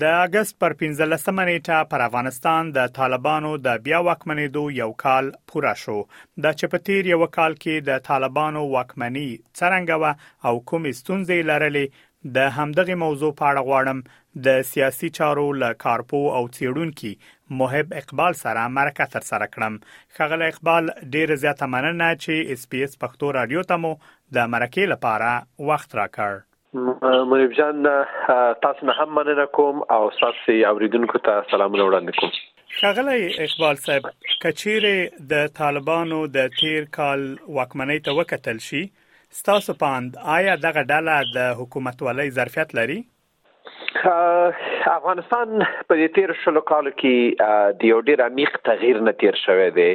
د اګست پر پنځلسمه نیټه پر افغانستان د طالبانو د بیا واکمنېدو یو کال پوره شو دا چې په تیر یو کال کې د طالبانو واکمنی څرنګه و او کومې ستونزې لرلې د همدغه موضوع په اړه غواړم د سیاسي چارو له کارپو او چیرونکو محب اقبال سره مرکه تر سره کړم خغله اقبال ډیر زیاته مننه چې اس پی اس پښتو رادیو ته مو د مرکه لپاره وخت راکړ منیب جان تاسو نه هم مننه کوم او تاسو اوریدونکو ته سلامونه وړاندې کوم ښاغلی اقبال صاحب کچيرې د طالبانو د تیر کال واکمنۍ ته وکتل شي ستاسو پاند آیا دغه ډله د حکومتولۍ ظرفیت لري افغانستان په دې تیر شلو کالو کې د یو ډیر عمیق تغییر نه تیر شوی دی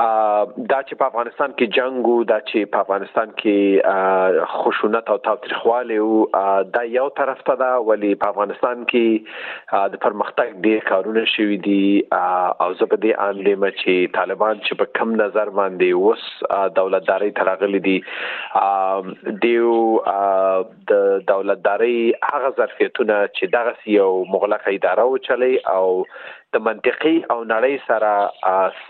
دا چې په افغانستان کې جنگ او دا چې په افغانستان کې خشونت او تاوتریخوالی او دا یو طرف ته دا ولی په افغانستان کې د پرمختګ ډیر کارونه شوي دي او زه په دې ان لیم چې طالبان چې په کم نظر باندې اوس دولتداري ترغلي دي دیو د دولتدارۍ هغه ظرفیتونه چې دغه یو مغلقه اداره وچلی او د منطقي او نړۍ سره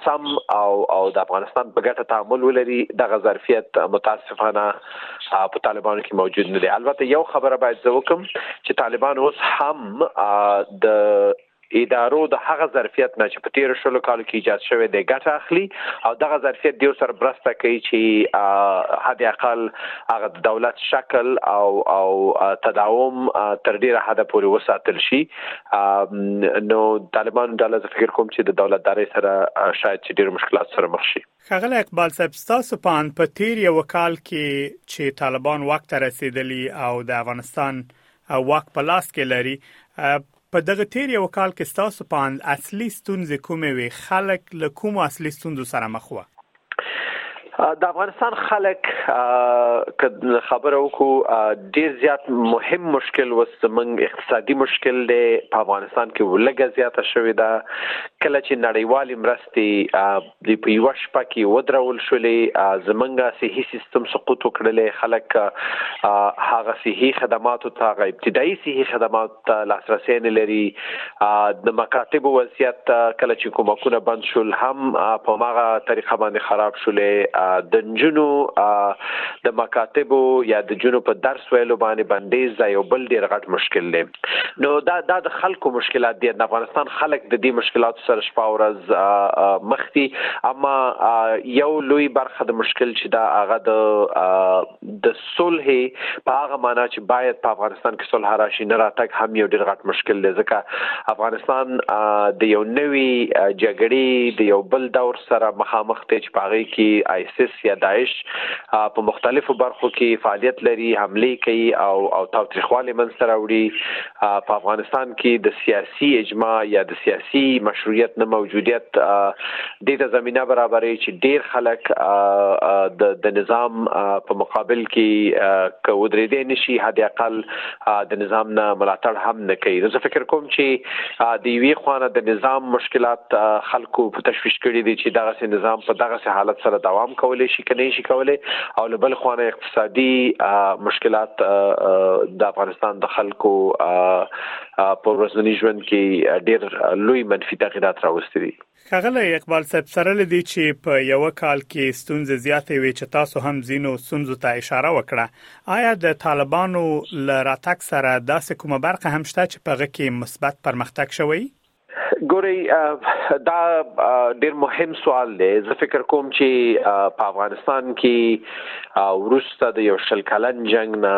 سم او او د افغانستان په ګټه تعامل ولري دغه ظرفیت متاسفانه په طالبانو کې موجود نه دی البته یو خبره باید زه وکم چې طالبان اوس هم د ادارو د هغه ظرفیت نه چې په تیرو شلو کالو کې ایجاد شوی دی ګټه اخلي او دغه ظرفیت دیو سره برسته کوي چې حد اقل هغه د دولت شکل او او تداوم تر ډیره حد پورې وساتل شي نو طالبان ډله زه فکر کوم چې د دولت داري سره شاید چې ډیر مشکلات سره مخ شي خغل اقبال صاحب تاسو په ان په تیر یو کال کې چې طالبان وخت رسیدلی او د افغانستان واک په لاس کې لري په دغه تېر یوه کال کې ستاسو په اند اصلي ستونزې کومې وې؟ خلک له کومو اصلي ستونزو سره مخ وه؟ د افغانستان خلک که خبره وکړو ډیر زیات مهم مشکل وس زمونږ اقتصادي مشکل دی په افغانستان کې ولګه زیاته شوې ده کله چې نړیوالې مرستې دی په یوه شپه کی ودرول شولی زمونږ صحی سیستم سقوط وکړلی خلک هغه صحی خدماتو ته هغه ابتدایی صحی خدماتو ته لاسرسی نلری د مکاتبو وضعیت کله چی کمکونه بند شول هم په هماغه طریقه باندی خراب شولی د نجونو د مکاتبو یا د جونو په درس ویلو باندی بندیز دا یو بل ډیر غټ مشکل دی. نو دا دا د خلکو مشکلات دي د افغانستان خلک د دې مشکلات سره شپه ورځ مخ دي اما یو لوی برخه د مشکل چې دا هغه د د صلح په هغه معنی چې باید په افغانستان کې صلح راشي نه راتګ هم یو ډیر غټ مشکل دی ځکه افغانستان د یو نوي جګړې د یو بل دور سره مخامخ دی چې په هغه کې آیسس یا داعش په مختلفو برخو کې فعالیت لري حمله کوي او او تاوتریخوالی من سره وړي په افغانستان کې د سیاسي اجماع یا د سیاسي مشروعیت نه موجودیت د ته زمينه برابرې چې ډیر خلک د د نظام په مقابل کې کودرې دي نشي هدا اقل د نظام نه ملاتړ هم نه کوي نو زه فکر کوم چې د یوې خوانه د نظام مشکلات خلکو په تشویش کړي دي چې دغه سي نظام په دغه سي حالت سره دوام کولای شي کني شي کولای او له بل خوانه اقتصادي مشکلات د افغانستان د خلکو په ورځنی ژوند کې ډېر لوی منفي تغیرات راوستي دي ښاغلی اقبال صاحب سره له دې چې په یوه کال کې ستونزې زیاتې وې چې تاسو هم ځینو ستونزو ته اشاره وکړه آیا د طالبانو له راتګ سره داسې کومه برخه هم شته چې په هغه کې مثبت پرمختګ شوی ګوري دا ډیر مهم سوال دی زه فکر کوم چې په افغانستان کې ورسته د یو شل کلن جنگ نه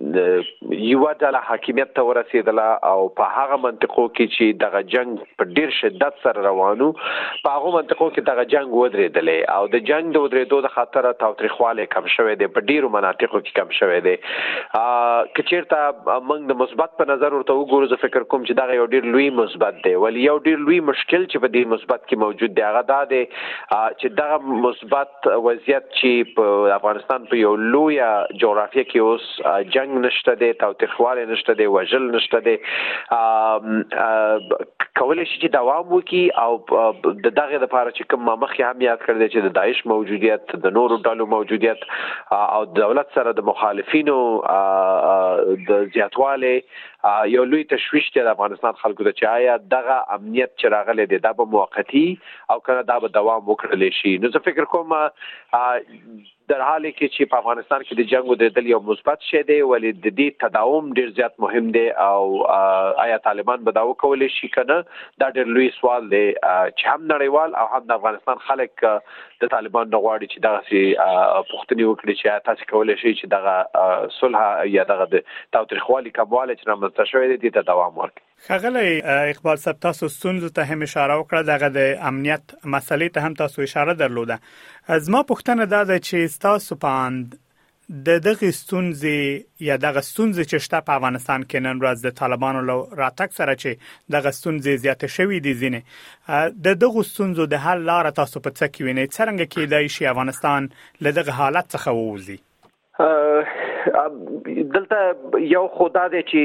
یوه ډله حاکمیت ته ورسېدله او په هغه منطقو کې چې دغه جنگ په ډیر شدت سره روانو په هغه منطقو کې دغه جنگ ودرېدلې او د جنگ د ودرېدو د خاطر تاوتریخواله کم شوه دی په ډیرو مناطقو کې کم شوه دی کچیرته موږ د مثبت په نظر ورته وګورو زه فکر کوم چې دغه یو ډیر لوی مثبت دی ولی یو ډیر لوی مشکل چې په دې مثبت کې موجود دی هغه دا دی چې دغه مثبت وضعیت چې په افغانستان په یو لوی جغرافیه کې اوس جنگ نشته دی تاوتریخوالی نشته دی وژل نشته دی کولای شي چې دوام وکړي او د دغه لپاره چې کوم ما مخکې هم یاد کړل چې د داعش موجودیت د نورو ډلو موجودیت او دولت سره د مخالفینو د زیاتواله یو لوی تشویش دی د افغانستان خلکو ته چې آیا دغه امنیت چې راغلی دی دا به موقتی او کنه دا به دوام وکړل شي نو زه فکر کوم در حال کې چې په افغانستان کې د جنگ د دل یو مثبت شې دی ولې د دې تداوم ډیر زیات مهم دی او آیا طالبان به دا وکول شي کنه دا ډیر لوی سوال دی چې هم نړیوال او هم د افغانستان خلک د طالبان د غواړي چې دغه سي پښتني وکړي چې تاسو کولای شئ چې دغه صلح یا دغه د تاوتریخوالي کمواله چې رامنځته شوې دي ته دوام ورکړي ښاغلی اقبال صاحب تاسو ستونزو ته هم اشاره وکړه دغه د امنیت مسلې ته هم تاسو اشاره درلوده زما پوښتنه دا ده چې تاسو په اند د دغه ستونزې یا دغه ستونزې چې شته په افغانستان کې نن ورځ د طالبانو له راتګ سره چې دغه ستونزې زیاتې شوې دي ځینې د دغه ستونزو د حل لار تاسو په څه کې وینئ څنګه کېدای شي افغانستان له دغه حالت څخه ووځي دلته یو خدا دی چې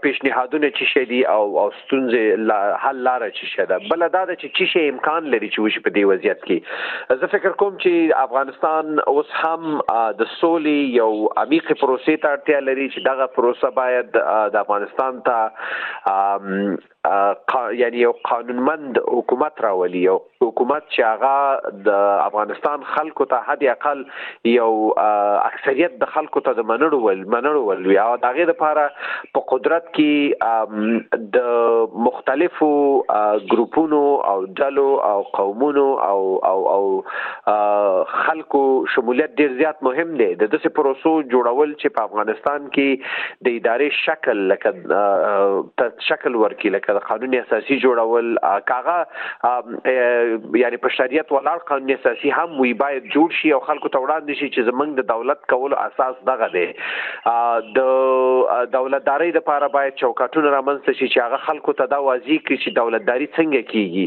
پیشنهادونه چې شې دي او او ستونزې لا حل لار چې شې ده بل دا ده چې چې شې امکان لري چې وشي په دې وضعیت کې زه فکر کوم چې افغانستان اوس هم د سولې یو عمیق پروسې ته اړتیا لري چې دغه پروسه باید د افغانستان ته یعنی یو قانونمند حکومت راولي یو حکومت چې هغه د افغانستان خلکو ته حد اقل یو اکثریت د خلکو ته د منړو ول منړو ول وي او دغه لپاره په قدرت کې د مختلفو ګروپونو او ډلو او قومونو او او او خلکو شمولیت ډیر زیات مهم دی د داسې پروسو جوړول چې په افغانستان کې د ادارې شکل لکه ته شکل ورکی لکه د قانون اساسي جوړول کاغه یعنی په شریعت ولاړ قانون اساسي هم وی باید جوړ شي او خلکو ته وړاندې شي چې زمنګ د دولت کولو اساس دغه دی د دولتداري لپاره باید چوکاټونه رامنځته شي چې هغه خلکو ته دا واضح کړي چې دولتداري څنګه کیږي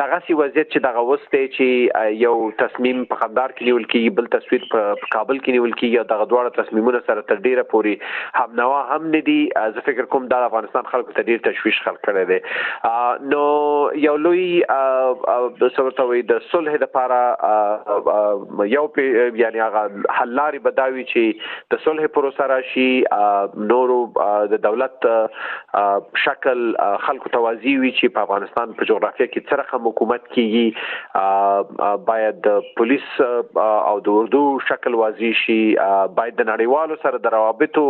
دغسي وضعیت چې دغه اوس دی چې یو تصمیم په قندهار کې نیول کیږي بل تصویر په کابل کې نیول کیږي او دغه دواړه تصمیمونه سره تر ډیره پوري هم نوا هم نه دي زه فکر کوم دا افغانستان خلکو ته ډیر تشویش خلق کړی دی نو یو لوی سورته وي د صلح لپاره یو یعنی هغه حل لارې بداوي چې د صلح پروسه راشي نورو د دولت شکل خلکو ته واضح وي چې په افغانستان په جغرافیه کې څه رقم حکومت کیږي باید د پولیس او د اردو شکل واضح شي باید د نړیوالو سره د روابطو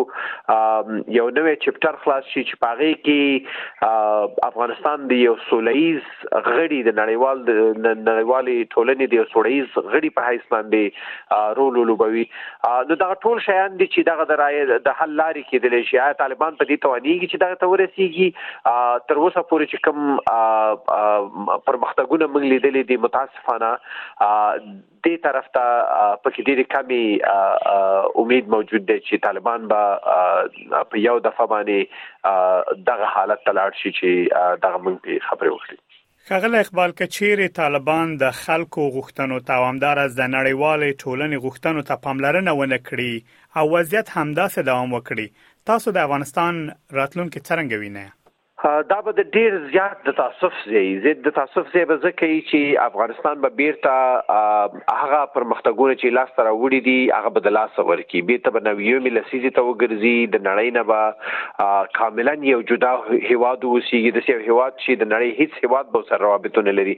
یو نوې چپټر خلاص شي چې پاغي کې افغانستان دی یو سولېز غړي د نړیوال د نړیوالې ټولنې د سړیز غړي په حیث باندې رول لوبوي نو دا ټول شیان دي چې دغه د رائے د حل لارې کېدل شي آیا طالبان په دې توانېږي چې دغه تور رسیږي تر اوسه پورې چې کوم پرمختګونه موږ لیدلې دي متاسفانه دې طرف ته پکې ډېرې کمې امید موجود دی چې طالبان به په یو دفعه باندې دغه حالت ته لاړ شي چې دغه مونږ خبرې وکړي خغل اقبال کچیر طالبان د خلکو غوښتنو ته او همدارز د نړیوالې ټولنې غوښتنو ته پاملرنه ونه کړي او وضعیت همداسې دوام وکړي تاسو د افغانستان راتلونکې څرنګه وینئ؟ دا به د ډېر زیات د تاسف ځای وي، زیات د تاسف ځای به ځکه وي چې افغانستان به بېرته هغه پرمختګونه چې لاسته راوړي دي هغه به د لاسه ورکړي، بېرته به نویومې لسیزې ته وګرځي، د نړۍ نه به کاملا یو جدا هېواد واوسېږي، داسې یو هېواد چې د نړۍ هېڅ هېواد به ورسره روابط ونه لري.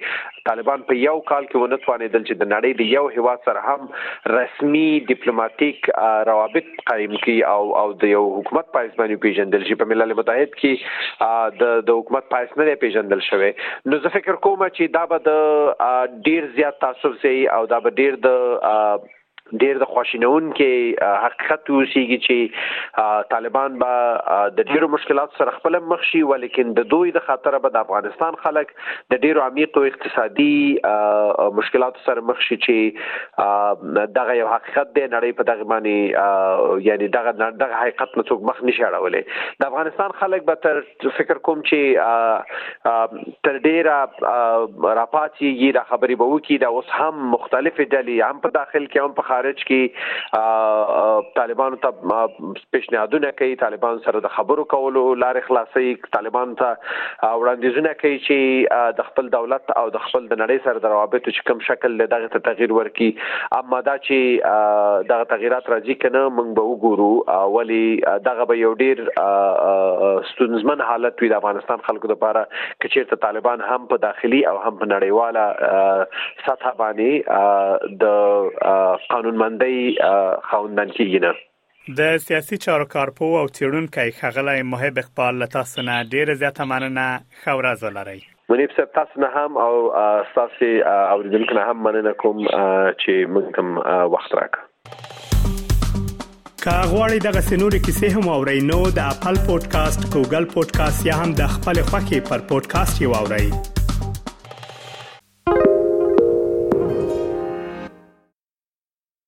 طالبان په یو کال کې ونه توانېدل چې د نړۍ د یو هیواد سره هم رسمي دیپلوماټیک روابط قایم کړي او او د یو حکومت پایس باندې پیژندل شي په ملل متحد کې د د حکومت پایس نه پیژندل شوی نو زه فکر کوم چې دا به د ډیر زیات تاسف زی او دا به ډیر د ډیر د خواشینونکي حقیقت اوسیږي چې طالبان به د ډیرو مشکلاتو سره خپل مخ شي ولیکن د دوی د خاطر به د افغانستان خلک د ډیرو عمیقو اقتصادي مشکلاتو سره مخ شي چې دغه یو حقیقت دی نړۍ په دغه باندې یعنی دغه دغه حقیقت نه څوک مخ نشي اړولې د افغانستان خلک به تر زه فکر کوم چې تر ډیره راپاتېږي دا خبرې به وکړي دا اوس هم مختلفې ډلې هم په داخل کې هم په خارج کې طالبانو ته پیشنهادونه کوي طالبان سره د خبرو کولو لارې خلاصې طالبان ته وړاندیزونه کوي چې د خپل دولت او د خپل د نړۍ سره د روابطو چې کوم شکل له دغه ته تغیر ورکړي اما دا چې دغه تغیرات راځي کنه موږ به وګورو ولی دغه به یو ډیر ستونزمن حالت وي د افغانستان خلکو لپاره کچیرته طالبان هم په داخلي او هم په نړیواله سطح باندې د قانونمندۍ خوندن کیږي نه د سیاسی چارو کارپوه او څیړونکی ښاغلی محب اقبال له تاسو نه ډیره زیاته مننه ښه ورځ ولری. منیب صاحب تاسو نه هم او ستاسو اوریدونکو نه هم مننه کوم چې موږ ته وخت راکړ. که غواړئ دغه سنوري کیسې هم او رینو د خپل پودکاسټ ګوګل پودکاسټ یا هم د خپل خاكي پر پودکاسټ یو اورئ